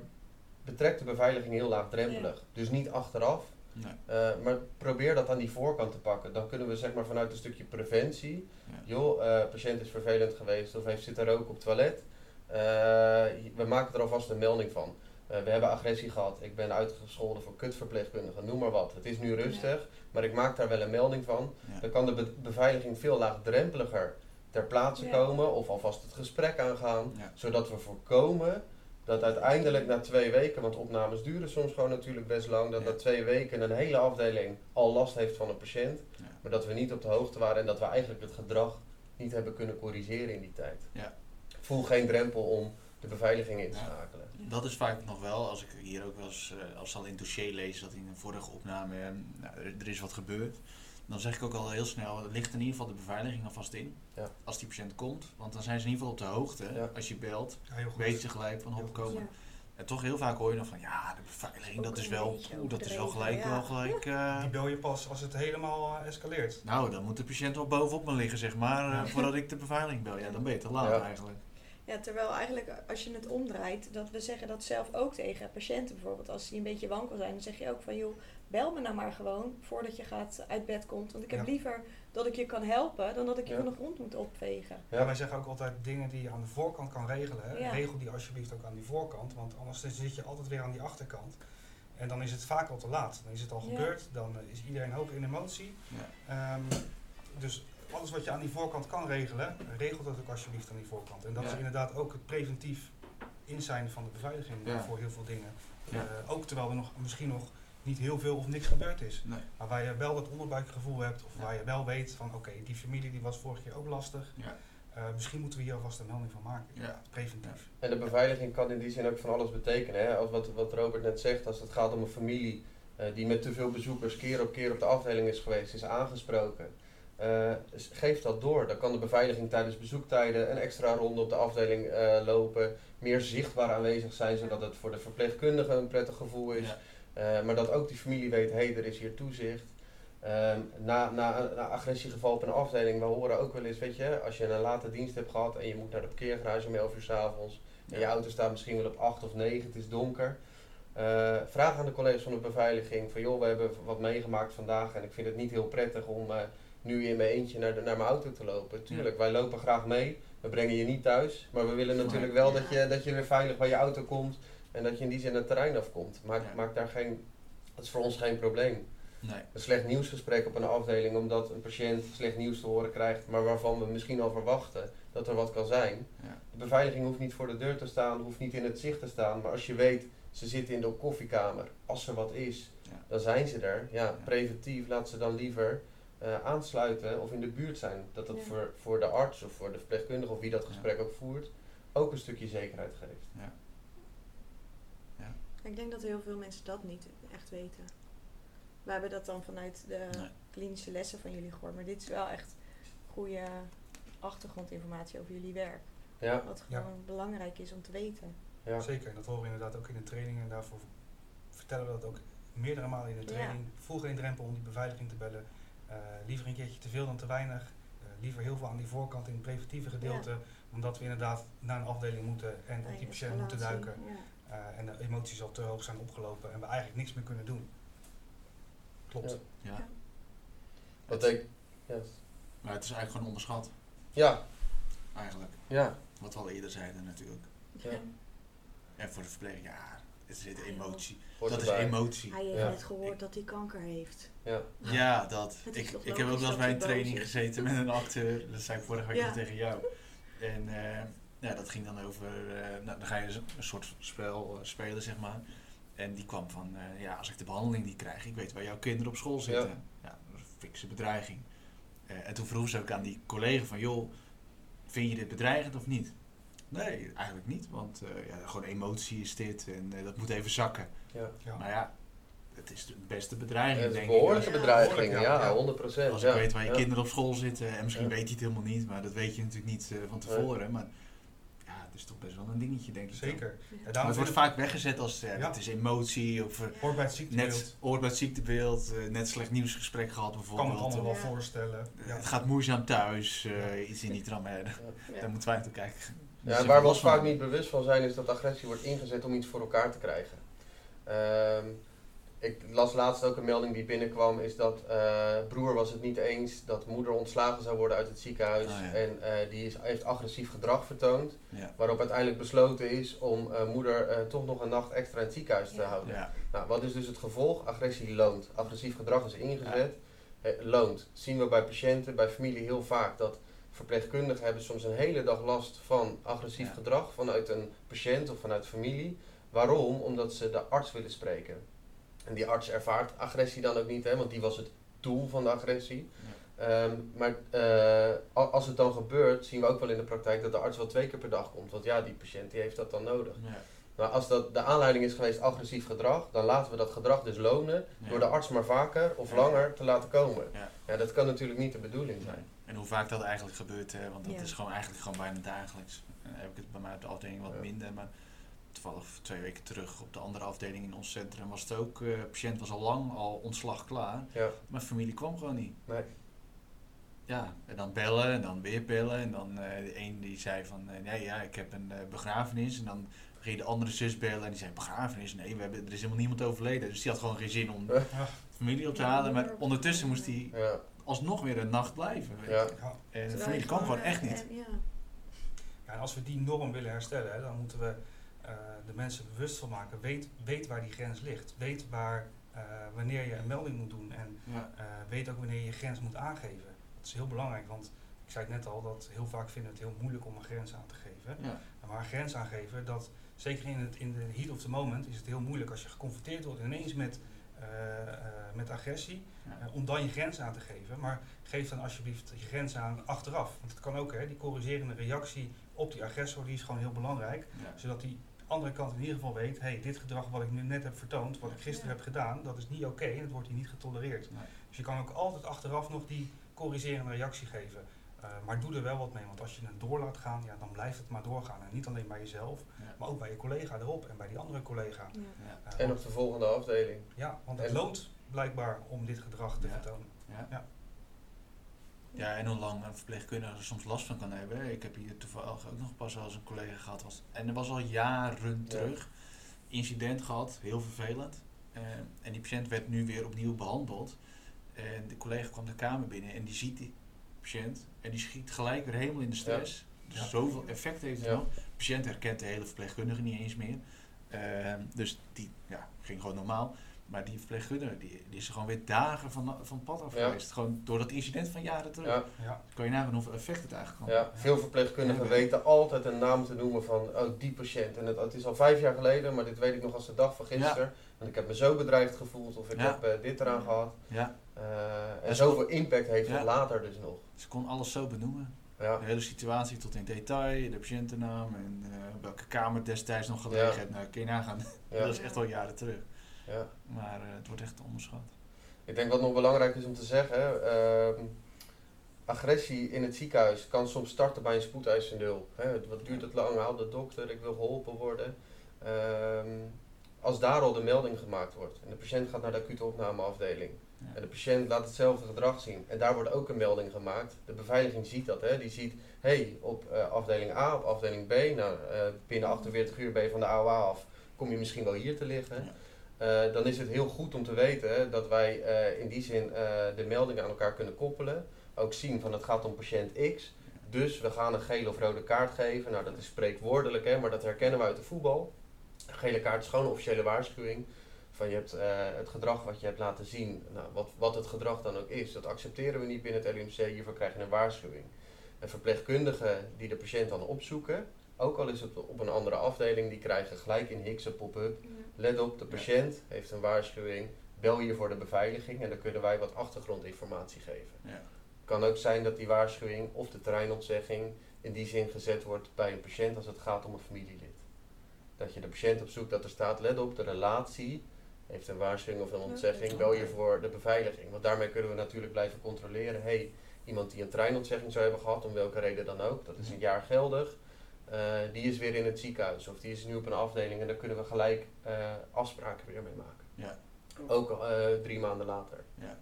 Speaker 4: betrekt de beveiliging heel laagdrempelig. Dus niet achteraf, nee. uh, maar probeer dat aan die voorkant te pakken. Dan kunnen we zeg maar vanuit een stukje preventie. Ja. Joh, uh, patiënt is vervelend geweest of heeft zitten roken op het toilet. Uh, we maken er alvast een melding van. We hebben agressie gehad. Ik ben uitgescholden voor kutverpleegkundigen, noem maar wat. Het is nu rustig, ja. maar ik maak daar wel een melding van. Dan kan de be beveiliging veel laagdrempeliger ter plaatse komen of alvast het gesprek aangaan, zodat we voorkomen dat uiteindelijk na twee weken, want opnames duren soms gewoon natuurlijk best lang, dat na twee weken een hele afdeling al last heeft van een patiënt, maar dat we niet op de hoogte waren en dat we eigenlijk het gedrag niet hebben kunnen corrigeren in die tijd. Ja. Voel geen drempel om de beveiliging in te schakelen.
Speaker 1: Dat is vaak nog wel, als ik hier ook wel eens, uh, als al in het dossier lees dat in een vorige opname, uh, nou, er is wat gebeurd dan zeg ik ook al heel snel, het ligt in ieder geval de beveiliging alvast in. Ja. Als die patiënt komt. Want dan zijn ze in ieder geval op de hoogte. Als je belt, ja, weet je gelijk van opkomen. En toch heel vaak hoor je nog van, ja, de beveiliging, dat is wel, dat is wel gelijk, wel gelijk... Uh,
Speaker 3: die bel je pas als het helemaal uh, escaleert.
Speaker 1: Nou, dan moet de patiënt wel bovenop me liggen, zeg maar, uh, voordat ik de beveiliging bel. Ja, dan ben je te laat eigenlijk.
Speaker 2: Ja, terwijl eigenlijk als je het omdraait, dat we zeggen dat zelf ook tegen patiënten bijvoorbeeld. Als die een beetje wankel zijn, dan zeg je ook van joh, bel me nou maar gewoon voordat je gaat uit bed komt. Want ik heb liever dat ik je kan helpen dan dat ik je ja. van de grond moet opvegen.
Speaker 3: Ja, wij zeggen ook altijd dingen die je aan de voorkant kan regelen. Regel die alsjeblieft ook aan die voorkant, want anders zit je altijd weer aan die achterkant. En dan is het vaak al te laat. Dan is het al gebeurd, dan is iedereen hoog in emotie. Um, dus alles wat je aan die voorkant kan regelen, regel dat ook alsjeblieft aan die voorkant. En dat is inderdaad ook het preventief in zijn van de beveiliging voor heel veel dingen. Uh, ook terwijl er nog, misschien nog niet heel veel of niks gebeurd is. Nee. Maar waar je wel dat onderbuikgevoel hebt, of waar je wel weet van oké, die familie die was vorig jaar ook lastig. Ja. Uh, misschien moeten we hier alvast een melding van maken. Ja. Preventief.
Speaker 4: En de beveiliging kan in die zin ook van alles betekenen. Hè? Als wat, wat Robert net zegt, als het gaat om een familie uh, die met te veel bezoekers keer op keer op de afdeling is geweest, is aangesproken. Uh, geef dat door. Dan kan de beveiliging tijdens bezoektijden een extra ronde op de afdeling lopen. Meer zichtbaar aanwezig zijn, zodat het voor de verpleegkundige een prettig gevoel is. Ja. Uh, maar dat ook die familie weet, hé, hey, er is hier toezicht. Uh, na, na een agressiegeval op een afdeling, we horen ook wel eens, weet je, als je een late dienst hebt gehad en je moet naar de parkeergarage om 11 uur s'avonds en je auto staat misschien wel op 8 of 9, het is donker. Uh, vraag aan de collega's van de beveiliging van joh, we hebben wat meegemaakt vandaag en ik vind het niet heel prettig om uh, nu in mijn eentje naar, de, naar mijn auto te lopen. Tuurlijk, wij lopen graag mee, we brengen je niet thuis, maar we willen natuurlijk wel dat je, dat je weer veilig bij je auto komt en dat je in die zin het terrein afkomt. Maak, ja. maak daar geen, dat is voor ons geen probleem. Nee. Een slecht nieuwsgesprek op een afdeling omdat een patiënt slecht nieuws te horen krijgt, maar waarvan we misschien al verwachten dat er wat kan zijn. Ja. De beveiliging hoeft niet voor de deur te staan, hoeft niet in het zicht te staan, maar als je weet, ze zitten in de koffiekamer, als er wat is,
Speaker 1: Ja.
Speaker 4: dan zijn ze er. Ja,
Speaker 1: Ja.
Speaker 4: preventief laat ze dan liever eh, aansluiten of in de buurt zijn. Dat dat
Speaker 2: Ja.
Speaker 4: voor, voor de arts of voor de verpleegkundige of wie dat gesprek ook voert, ook een stukje zekerheid geeft.
Speaker 1: Ja.
Speaker 2: Ik denk dat heel veel mensen dat niet echt weten. We hebben dat dan vanuit de
Speaker 1: Nee.
Speaker 2: klinische lessen van jullie gehoord. Maar dit is wel echt goede achtergrondinformatie over jullie werk.
Speaker 4: Ja,
Speaker 2: Wat
Speaker 3: Ja.
Speaker 2: gewoon belangrijk is om te weten.
Speaker 4: ja.
Speaker 3: Zeker, en dat horen we inderdaad ook in de training. En daarvoor vertellen we dat ook meerdere malen in de
Speaker 2: Ja.
Speaker 3: training. Voeg geen drempel om die beveiliging te bellen. Eh, liever een keertje te veel dan te weinig. Eh, liever heel veel aan die voorkant in het preventieve gedeelte. Omdat we inderdaad naar een afdeling moeten en op die patiënt moeten duiken.
Speaker 2: Ja.
Speaker 3: Eh, en de emoties al te hoog zijn opgelopen en we eigenlijk niks meer kunnen doen. Klopt.
Speaker 4: Ja.
Speaker 1: Ja.
Speaker 4: Wat
Speaker 1: Het-
Speaker 4: ik, ja.
Speaker 1: Maar het is eigenlijk gewoon onderschat,
Speaker 4: ja,
Speaker 1: eigenlijk.
Speaker 4: ja,
Speaker 1: Wat we al eerder zeiden natuurlijk.
Speaker 4: Ja.
Speaker 1: En voor de verpleging, ja, er zit emotie.
Speaker 4: hoort
Speaker 1: dat is
Speaker 4: erbij.
Speaker 1: emotie.
Speaker 2: Hij heeft
Speaker 4: Ja.
Speaker 2: net gehoord dat hij kanker heeft.
Speaker 4: Ja,
Speaker 1: Ja, dat. Ik, ik heb ook wel eens bij een training gezeten met een acteur. Dat zei ik vorige week tegen jou. En eh, ja, dat ging dan over, eh, nou, dan ga je dus een soort spel eh, spelen, zeg maar. En die kwam van, eh, ja, als ik de behandeling niet krijg, ik weet waar jouw kinderen op school zitten. Ja, dat is een fikse bedreiging. Eh, en toen vroeg ze ook aan die collega van, joh, vind je dit bedreigend of niet? Nee, eigenlijk niet, want eh, ja, gewoon emotie is dit en eh, dat moet even zakken.
Speaker 4: ja.
Speaker 3: Ja.
Speaker 1: Maar ja, het is de beste bedreiging,
Speaker 4: Het is
Speaker 1: denk
Speaker 4: een behoorlijke bedreiging, ja,
Speaker 3: ja.
Speaker 4: 100 procent.
Speaker 1: als
Speaker 4: ja.
Speaker 1: ik weet waar je
Speaker 4: ja.
Speaker 1: kinderen op school zitten, en misschien
Speaker 4: Ja.
Speaker 1: weet hij het helemaal niet, maar dat weet je natuurlijk niet eh, van tevoren. Maar is toch best wel een dingetje, denk ik.
Speaker 3: Zeker.
Speaker 2: Ja.
Speaker 1: Maar
Speaker 3: daarom
Speaker 1: het wordt vaak weggezet als eh,
Speaker 3: Ja.
Speaker 1: het is emotie of eh,
Speaker 3: hoort bij het ziektebeeld.
Speaker 1: net hoort bij het ziektebeeld, eh, net slecht nieuwsgesprek gehad
Speaker 3: kan me
Speaker 1: bijvoorbeeld.
Speaker 3: allemaal wel
Speaker 2: Ja.
Speaker 3: voorstellen.
Speaker 1: Het gaat moeizaam thuis, eh, iets in die tram. Daar moeten wij naartoe kijken.
Speaker 4: Ja, waar we ons vaak niet bewust van zijn, is dat agressie wordt ingezet om iets voor elkaar te krijgen. Ehm, ik las laatst ook een melding die binnenkwam, is dat eh, broer was het niet eens dat moeder ontslagen zou worden uit het ziekenhuis.
Speaker 1: Ah, ja.
Speaker 4: En eh, die is, heeft agressief gedrag vertoond,
Speaker 1: Ja.
Speaker 4: waarop uiteindelijk besloten is om eh, moeder eh, toch nog een nacht extra in het ziekenhuis te
Speaker 2: Ja.
Speaker 4: houden.
Speaker 1: Ja.
Speaker 4: Nou, wat is dus het gevolg? Agressie loont. Agressief gedrag is ingezet, eh, loont. Zien we bij patiënten, bij familie heel vaak dat verpleegkundigen hebben soms een hele dag last van agressief
Speaker 1: Ja.
Speaker 4: gedrag vanuit een patiënt of vanuit familie. Waarom? Omdat ze de arts willen spreken. En die arts ervaart agressie dan ook niet, hè, want die was het doel van de agressie. Ehm, maar eh, als het dan gebeurt, zien we ook wel in de praktijk dat de arts wel twee keer per dag komt. Want ja, die patiënt die heeft dat dan nodig.
Speaker 1: Ja.
Speaker 4: Nou, als dat de aanleiding is geweest agressief gedrag, dan laten we dat gedrag dus lonen
Speaker 1: Ja.
Speaker 4: door de arts maar vaker of
Speaker 1: Ja.
Speaker 4: langer te laten komen.
Speaker 1: Ja.
Speaker 4: Ja, dat kan natuurlijk niet de bedoeling zijn.
Speaker 1: En hoe vaak dat eigenlijk gebeurt, hè, want dat
Speaker 2: Ja.
Speaker 1: is gewoon eigenlijk gewoon bijna dagelijks. Dan heb ik het bij mij op de afdeling wat
Speaker 4: Ja.
Speaker 1: minder, maar toevallig twee weken terug op de andere afdeling in ons centrum was het ook, eh, de patiënt was al lang al ontslag klaar,
Speaker 4: Ja,
Speaker 1: maar familie kwam gewoon niet.
Speaker 4: nee.
Speaker 1: Ja, en dan bellen en dan weer bellen en dan eh, de een die zei van, eh, nee ja, ik heb een begrafenis en dan ging de andere zus bellen en die zei, begrafenis? Nee, we hebben, er is helemaal niemand overleden. Dus die had gewoon geen zin om
Speaker 4: Ja.
Speaker 1: familie op te halen, maar ondertussen moest hij
Speaker 4: Ja,
Speaker 1: alsnog weer een nacht blijven. weet
Speaker 4: Ja.
Speaker 1: En de familie kwam gewoon echt niet.
Speaker 2: en- ja.
Speaker 3: Ja, en als we die norm willen herstellen, hè, dan moeten we de mensen bewust van maken. Weet, weet waar die grens ligt. Weet waar, eh, wanneer je een melding moet doen. En
Speaker 1: Ja.
Speaker 3: eh, weet ook wanneer je je grens moet aangeven. Dat is heel belangrijk, want ik zei het net al, dat heel vaak vinden we het heel moeilijk om een grens aan te geven.
Speaker 1: Ja.
Speaker 3: Maar een grens aangeven, dat zeker in, het, in de heat of the moment is het heel moeilijk als je geconfronteerd wordt ineens met, eh, eh, met agressie.
Speaker 1: Ja.
Speaker 3: eh, om dan je grens aan te geven. Maar geef dan alsjeblieft je grens aan achteraf. Want het kan ook, hè, die corrigerende reactie op die agressor, die is gewoon heel belangrijk.
Speaker 1: Ja.
Speaker 3: Zodat die andere kant in ieder geval weet, hey, dit gedrag wat ik nu net heb vertoond, wat ik gisteren
Speaker 2: Ja.
Speaker 3: heb gedaan, dat is niet oké en het wordt hier niet getolereerd.
Speaker 1: Nee.
Speaker 3: Dus je kan ook altijd achteraf nog die corrigerende reactie geven. Eh, maar doe er wel wat mee, want als je het door laat gaan, ja, dan blijft het maar doorgaan. En niet alleen bij jezelf,
Speaker 1: Ja.
Speaker 3: maar ook bij je collega erop en bij die andere collega.
Speaker 2: Ja.
Speaker 1: Ja.
Speaker 3: Eh,
Speaker 4: En op de volgende afdeling.
Speaker 3: ja, want het
Speaker 4: en-
Speaker 3: loont blijkbaar om dit gedrag te
Speaker 1: Ja.
Speaker 3: vertonen.
Speaker 1: Ja.
Speaker 3: Ja.
Speaker 1: En hoe lang een verpleegkundige er soms last van kan hebben. Ik heb hier toevallig ook nog pas wel eens een collega gehad. Was, en dat was al jaren
Speaker 4: Ja.
Speaker 1: terug. Incident gehad, heel vervelend. Eh, en die patiënt werd nu weer opnieuw behandeld. En de collega kwam de kamer binnen en die ziet die patiënt. En die schiet gelijk weer helemaal in de stress. Dus
Speaker 3: Ja.
Speaker 1: zoveel effect heeft het
Speaker 4: Ja.
Speaker 1: nog. De patiënt herkent de hele verpleegkundige niet eens meer. Eh, dus die ja, ging gewoon normaal. Maar die verpleegkundige, die, die is er gewoon weer dagen van, van pad af
Speaker 4: Ja.
Speaker 1: geweest. Gewoon door dat incident van jaren terug.
Speaker 4: Ja,
Speaker 3: Ja.
Speaker 1: Kan je nagaan hoeveel effect het eigenlijk kan
Speaker 4: ja. Veel verpleegkundigen
Speaker 1: Ja.
Speaker 4: weten altijd een naam te noemen van oh, die patiënt. En het, het is al vijf jaar geleden, maar dit weet ik nog als de dag van gisteren. En ik heb me zo bedreigd gevoeld of ik
Speaker 1: Ja.
Speaker 4: heb eh, dit eraan gehad.
Speaker 1: Ja,
Speaker 4: Eh, en zoveel impact heeft het later dus nog.
Speaker 1: ze kon alles zo benoemen.
Speaker 4: Ja,
Speaker 1: De hele situatie tot in detail, de patiëntennaam en eh, welke kamer destijds nog gelegen
Speaker 4: Ja.
Speaker 1: heeft. Nou, kun je nagaan.
Speaker 4: ja,
Speaker 1: Dat is echt al jaren terug.
Speaker 4: Ja.
Speaker 1: Maar eh, het wordt echt onderschat.
Speaker 4: Ik denk wat nog belangrijk is om te zeggen, ehm, agressie in het ziekenhuis kan soms starten bij een spoedeisende hulp. Hè, wat duurt het lang? Haal de dokter, ik wil geholpen worden. Ehm, als daar al de melding gemaakt wordt en de patiënt gaat naar de acute opnameafdeling
Speaker 1: Ja.
Speaker 4: en de patiënt laat hetzelfde gedrag zien en daar wordt ook een melding gemaakt. De beveiliging ziet dat, hè. die ziet, hé, hey, op eh, afdeling A, op afdeling B, nou, eh, binnen 48 uur ben je van de AOA af, kom je misschien wel hier te liggen.
Speaker 1: Ja.
Speaker 4: Eh, dan is het heel goed om te weten dat wij eh, in die zin eh, de meldingen aan elkaar kunnen koppelen. Ook zien van het gaat om patiënt X. Dus we gaan een gele of rode kaart geven. Nou, dat is spreekwoordelijk, hè, maar dat herkennen we uit de voetbal. Een gele kaart is gewoon een officiële waarschuwing. Van je hebt het gedrag wat je hebt laten zien, nou, wat, wat het gedrag dan ook is, dat accepteren we niet binnen het LUMC. Hiervoor krijg je een waarschuwing. Een verpleegkundige die de patiënt dan opzoeken, ook al is het op een andere afdeling, die krijgen gelijk in Hicks een pop-up. Let op, de patiënt heeft een waarschuwing. Bel hier voor de beveiliging en dan kunnen wij wat achtergrondinformatie geven.
Speaker 1: Ja.
Speaker 4: Het kan ook zijn dat die waarschuwing of de terreinontzegging in die zin gezet wordt bij een patiënt als het gaat om een familielid. Dat je de patiënt opzoekt dat er staat, let op, de relatie heeft een waarschuwing of een ontzegging, bel je voor de beveiliging. Want daarmee kunnen we natuurlijk blijven controleren, hey, iemand die een treinontzegging zou hebben gehad, om welke reden dan ook, dat is een jaar geldig, eh, die is weer in het ziekenhuis of die is nu op een afdeling en daar kunnen we gelijk eh, afspraken weer mee maken.
Speaker 1: Ja.
Speaker 4: Ook eh, drie maanden later.
Speaker 1: Ja.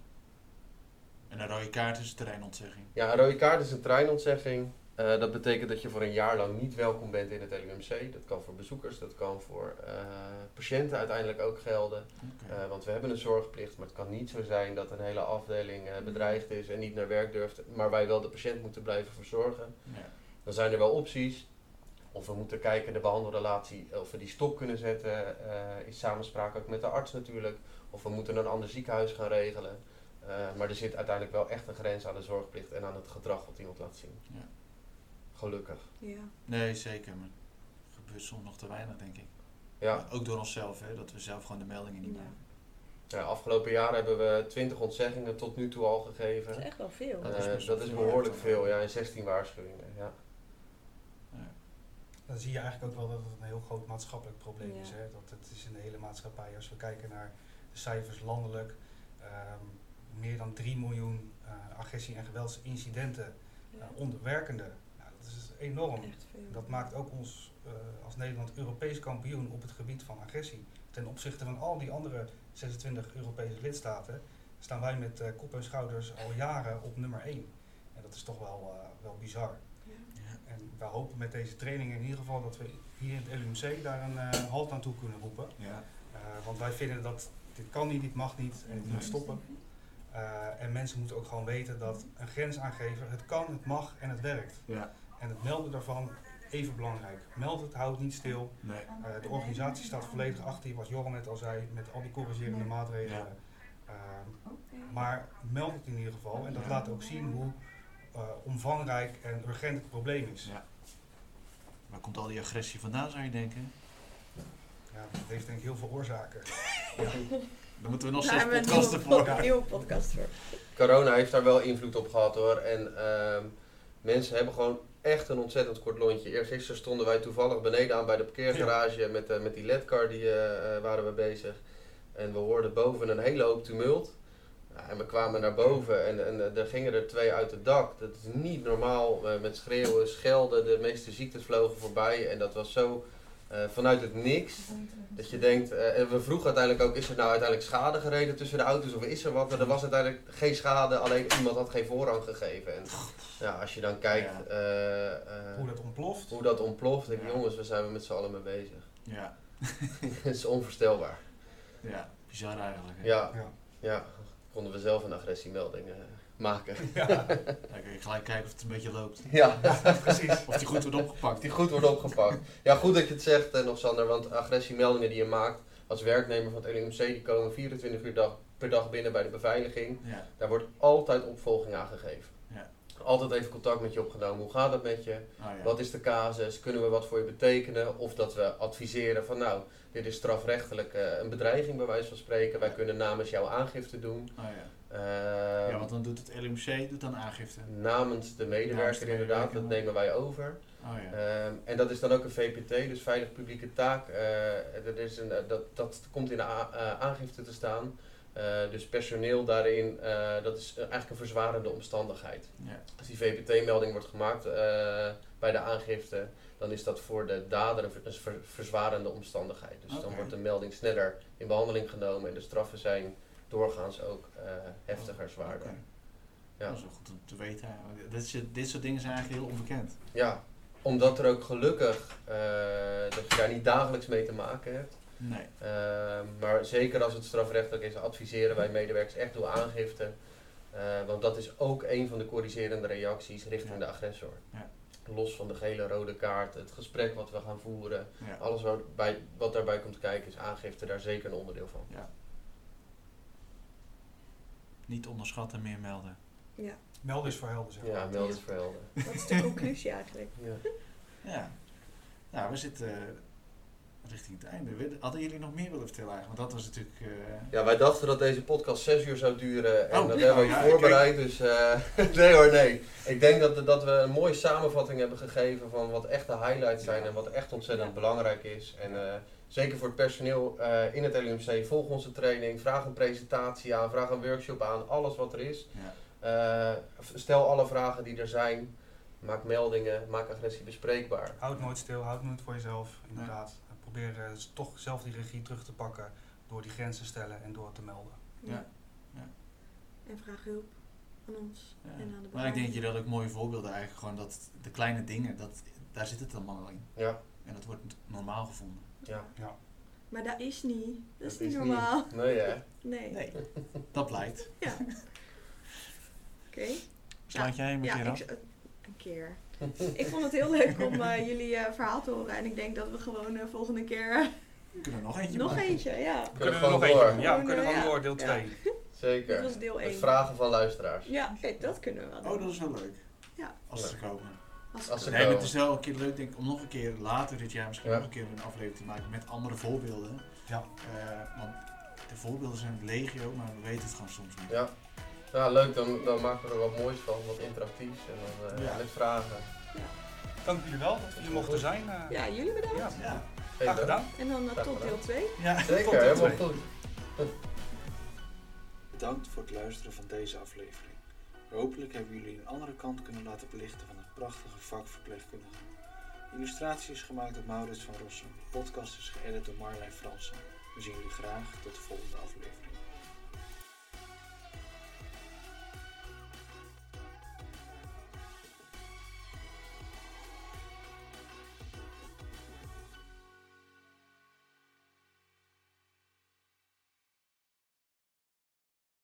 Speaker 1: En een rode kaart is terreinontzegging.
Speaker 4: Ja, een rode kaart is een treinontzegging. Dat betekent dat je voor een jaar lang niet welkom bent in het LUMC. Dat kan voor bezoekers, dat kan voor patiënten uiteindelijk ook gelden. Eh, want we hebben een zorgplicht, maar het kan niet zo zijn dat een hele afdeling bedreigd is en niet naar werk durft, maar wij wel de patiënt moeten blijven verzorgen.
Speaker 1: ja.
Speaker 4: Dan zijn er wel opties. Of we moeten kijken, de behandelrelatie, of we die stop kunnen zetten, eh in samenspraak ook met de arts natuurlijk. Of we moeten een ander ziekenhuis gaan regelen. Eh, maar er zit uiteindelijk wel echt een grens aan de zorgplicht en aan het gedrag wat iemand laat zien.
Speaker 1: Ja.
Speaker 4: Gelukkig.
Speaker 2: Ja.
Speaker 1: Nee, zeker. Maar het gebeurt soms nog te weinig, denk ik.
Speaker 4: Ja,
Speaker 1: Maar ook door onszelf, hè, dat we zelf gewoon de meldingen niet
Speaker 2: Ja.
Speaker 1: maken.
Speaker 4: ja afgelopen jaar hebben we 20 ontzeggingen tot nu toe al
Speaker 2: Dat is
Speaker 4: gegeven.
Speaker 2: echt wel veel.
Speaker 1: Dat
Speaker 4: Eh,
Speaker 1: is best
Speaker 4: dat is behoorlijk veel, ja, en 16 waarschuwingen. Ja.
Speaker 3: Dan zie je eigenlijk ook wel dat het een heel groot maatschappelijk probleem
Speaker 2: Ja.
Speaker 3: is. Hè? Dat het is in de hele maatschappij. Als we kijken naar de cijfers landelijk, ehm, meer dan 3 miljoen eh, agressie- en geweldsincidenten
Speaker 2: Ja.
Speaker 3: uh, onder werkenden. Nou, dat is enorm. Dat maakt ook ons eh, als Nederland Europees kampioen op het gebied van agressie. Ten opzichte van al die andere 26 Europese lidstaten staan wij met eh, kop en schouders al jaren op nummer 1. En dat is toch wel, eh, wel bizar. En we hopen met deze training in ieder geval dat we hier in het LUMC daar een eh, halt aan toe kunnen roepen.
Speaker 1: Ja.
Speaker 3: Eh, want wij vinden dat dit kan niet, dit mag niet en het
Speaker 1: Nee.
Speaker 3: moet stoppen. Eh, en mensen moeten ook gewoon weten dat een grens aangeven, het kan, het mag en het werkt.
Speaker 1: Ja.
Speaker 3: En het melden daarvan even belangrijk. Meld het, houd niet stil.
Speaker 1: Nee.
Speaker 3: Eh, de organisatie staat volledig achter je, wat Joram net al zei, met al die corrigerende maatregelen. Ehm, maar meld het in ieder geval en dat
Speaker 1: Ja.
Speaker 3: laat ook zien hoe eh, omvangrijk en urgent het probleem is.
Speaker 1: Ja. Waar komt al die agressie vandaan, zou je denken?
Speaker 3: Ja, dat heeft denk ik heel veel oorzaken.
Speaker 1: Dan moeten we nog
Speaker 2: we een
Speaker 1: podcasten voor.
Speaker 3: Ja.
Speaker 2: nieuwe podcast voor.
Speaker 4: Corona heeft daar wel invloed op gehad hoor. En ehm, mensen hebben gewoon echt een ontzettend kort lontje. Eerst gisteren stonden wij toevallig beneden aan bij de parkeergarage met, eh, met die ledcar die eh, waren we bezig. En we hoorden boven een hele hoop tumult. Ja, en we kwamen naar boven en, en er gingen er twee uit het dak. Dat is niet normaal. eh, met schreeuwen, schelden, de meeste ziektes vlogen voorbij. En dat was zo eh, vanuit het niks. Dat je denkt, eh, en we vroegen uiteindelijk ook, is er nou uiteindelijk schade gereden tussen de auto's of is er wat? Maar er was uiteindelijk geen schade, alleen iemand had geen voorrang gegeven. En ja, als je dan kijkt eh, eh,
Speaker 3: Hoe dat ontploft.
Speaker 4: hoe dat ontploft, denk ik,
Speaker 1: Ja.
Speaker 4: jongens, waar zijn we met z'n allen mee bezig?
Speaker 1: Ja.
Speaker 4: Het is onvoorstelbaar.
Speaker 1: ja, bizar eigenlijk. hè?
Speaker 4: Ja,
Speaker 3: Ja.
Speaker 4: ja, konden we zelf een agressiemelding eh, maken.
Speaker 3: Ja,
Speaker 1: Dan kun je gelijk kijken of het een beetje loopt.
Speaker 4: ja,
Speaker 3: precies.
Speaker 1: Of die goed wordt opgepakt.
Speaker 4: die goed wordt opgepakt. Ja, goed dat je het zegt eh, nog Sander, want agressiemeldingen die je maakt, als werknemer van het LUMC, die komen 24 uur dag, per dag binnen bij de beveiliging.
Speaker 1: Ja.
Speaker 4: Daar wordt altijd opvolging aan gegeven. Altijd even contact met je opgenomen. Hoe gaat het met je?
Speaker 1: Oh, ja.
Speaker 4: Wat is de casus? Kunnen we wat voor je betekenen? Of dat we adviseren van nou, dit is strafrechtelijk eh, een bedreiging bij wijze van spreken. Wij kunnen namens jou aangifte doen.
Speaker 1: Oh, ja.
Speaker 4: Eh,
Speaker 1: ja, want dan doet het LMC doet dan aangifte.
Speaker 4: Namens de medewerker
Speaker 1: Namens de
Speaker 4: inderdaad, dat nemen wij over.
Speaker 1: Oh ja.
Speaker 4: Ehm, en dat is dan ook een VPT, dus veilig publieke taak. Eh, dat, is een, dat, dat komt in de aangifte te staan. Eh, dus personeel daarin, eh, dat is eigenlijk een verzwarende omstandigheid.
Speaker 1: ja.
Speaker 4: Als die VPT-melding wordt gemaakt eh, bij de aangifte, dan is dat voor de dader een ver- een ver- verzwarende omstandigheid. Dus dan wordt de melding sneller in behandeling genomen en de straffen zijn doorgaans ook heftiger, zwaarder.
Speaker 1: Oké.
Speaker 4: Ja.
Speaker 1: Dat is wel goed om te weten. Dit, is- dit soort dingen zijn eigenlijk heel onbekend.
Speaker 4: Ja, omdat er ook gelukkig, dat je daar niet dagelijks mee te maken hebt.
Speaker 1: Nee.
Speaker 4: Eh, maar zeker als het strafrechtelijk is, adviseren wij medewerkers echt door aangifte. Eh, want dat is ook een van de corrigerende reacties richting
Speaker 1: Ja.
Speaker 4: de agressor.
Speaker 1: Ja.
Speaker 4: Los van de gele rode kaart, het gesprek wat we gaan voeren,
Speaker 1: Ja.
Speaker 4: alles wat, bij, wat daarbij komt kijken is aangifte daar zeker een onderdeel van.
Speaker 1: Niet onderschatten, meer melden.
Speaker 2: Ja,
Speaker 3: Melden is voor helden, zeg maar.
Speaker 4: Ja, meld het voor helder.
Speaker 2: dat is de conclusie eigenlijk.
Speaker 4: Ja.
Speaker 1: Ja. Nou, we zitten eh, richting het einde. Hadden jullie nog meer willen vertellen eigenlijk? Want dat was natuurlijk... eh,
Speaker 4: Ja, wij dachten dat deze podcast zes uur zou duren en
Speaker 1: Oh,
Speaker 4: dat
Speaker 1: ja,
Speaker 4: hebben we
Speaker 1: ja,
Speaker 4: voorbereid. Dus eh, nee hoor, nee. Ik denk dat, dat we een mooie samenvatting hebben gegeven van wat echt de highlights zijn
Speaker 1: Ja.
Speaker 4: en wat echt ontzettend
Speaker 2: Ja.
Speaker 4: belangrijk is. En eh, zeker voor het personeel eh, in het LUMC, volg onze training, vraag een presentatie aan, vraag een workshop aan, alles wat er is.
Speaker 1: ja.
Speaker 4: Eh, stel alle vragen die er zijn, maak meldingen, maak agressie bespreekbaar.
Speaker 3: Houd nooit stil, houd nooit voor jezelf, inderdaad. En Probeer eh, toch zelf die regie terug te pakken door die grenzen te stellen en door te melden.
Speaker 1: Ja.
Speaker 2: En vraag hulp aan ons
Speaker 1: Ja.
Speaker 2: en aan de
Speaker 1: Maar ik denk dat je dat ook mooie voorbeelden eigenlijk gewoon dat de kleine dingen, dat, daar zit het allemaal in.
Speaker 4: Ja,
Speaker 1: En dat wordt normaal gevonden.
Speaker 4: ja.
Speaker 3: Ja.
Speaker 2: Maar dat is niet. Dat is niet normaal.
Speaker 4: Nee hè?
Speaker 2: Nee.
Speaker 1: Nee, dat blijkt.
Speaker 2: Ja. Oké.
Speaker 1: Sluit jij hem een
Speaker 2: Ja,
Speaker 1: keer
Speaker 2: ik,
Speaker 1: af?
Speaker 2: z- een keer. ik vond het heel leuk om eh, jullie eh, verhaal te horen. En ik denk dat we gewoon de volgende keer eh,
Speaker 1: We kunnen er nog eentje
Speaker 2: nog
Speaker 1: maken.
Speaker 2: eentje, ja.
Speaker 4: Kunnen we
Speaker 3: Kunnen we
Speaker 4: gewoon
Speaker 3: nog eentje
Speaker 4: door.
Speaker 3: doen? Ja, we kunnen
Speaker 2: eh,
Speaker 3: gewoon door, deel
Speaker 2: Ja.
Speaker 3: 2.
Speaker 4: Zeker.
Speaker 2: Dit was deel
Speaker 4: Met
Speaker 2: 1.
Speaker 4: vragen van luisteraars.
Speaker 2: Ja, kijk, dat kunnen we wel doen.
Speaker 1: Oh, dat is wel leuk.
Speaker 2: Ja.
Speaker 1: Als ze komen.
Speaker 2: Als
Speaker 4: Als ze
Speaker 2: het
Speaker 1: Nee,
Speaker 4: komen.
Speaker 1: het is wel een keer leuk denk ik, om nog een keer later dit jaar misschien
Speaker 4: Ja.
Speaker 1: nog een keer een aflevering te maken met andere voorbeelden.
Speaker 3: Ja.
Speaker 1: Eh, want de voorbeelden zijn legio, maar we weten het gewoon soms niet.
Speaker 4: Ja. Ja, leuk. Dan, dan maken we er wat moois van. Wat interactiefs. En dan eh,
Speaker 1: Ja.
Speaker 4: met vragen.
Speaker 3: Dank jullie wel dat we hier mochten zijn. eh.
Speaker 2: ja, jullie bedankt.
Speaker 3: Ja,
Speaker 1: Ja.
Speaker 3: Graag gedaan.
Speaker 2: En dan eh, tot deel 2.
Speaker 1: ja.
Speaker 4: Zeker,
Speaker 3: Tot deel
Speaker 4: helemaal
Speaker 3: twee.
Speaker 4: goed.
Speaker 1: Bedankt voor het luisteren van deze aflevering. Hopelijk hebben jullie een andere kant kunnen laten belichten van het prachtige vak verpleegkundige. Illustratie is gemaakt door Maurits van Rossum. De podcast is geëdit door Marlijn Fransen. We zien jullie graag tot de volgende aflevering.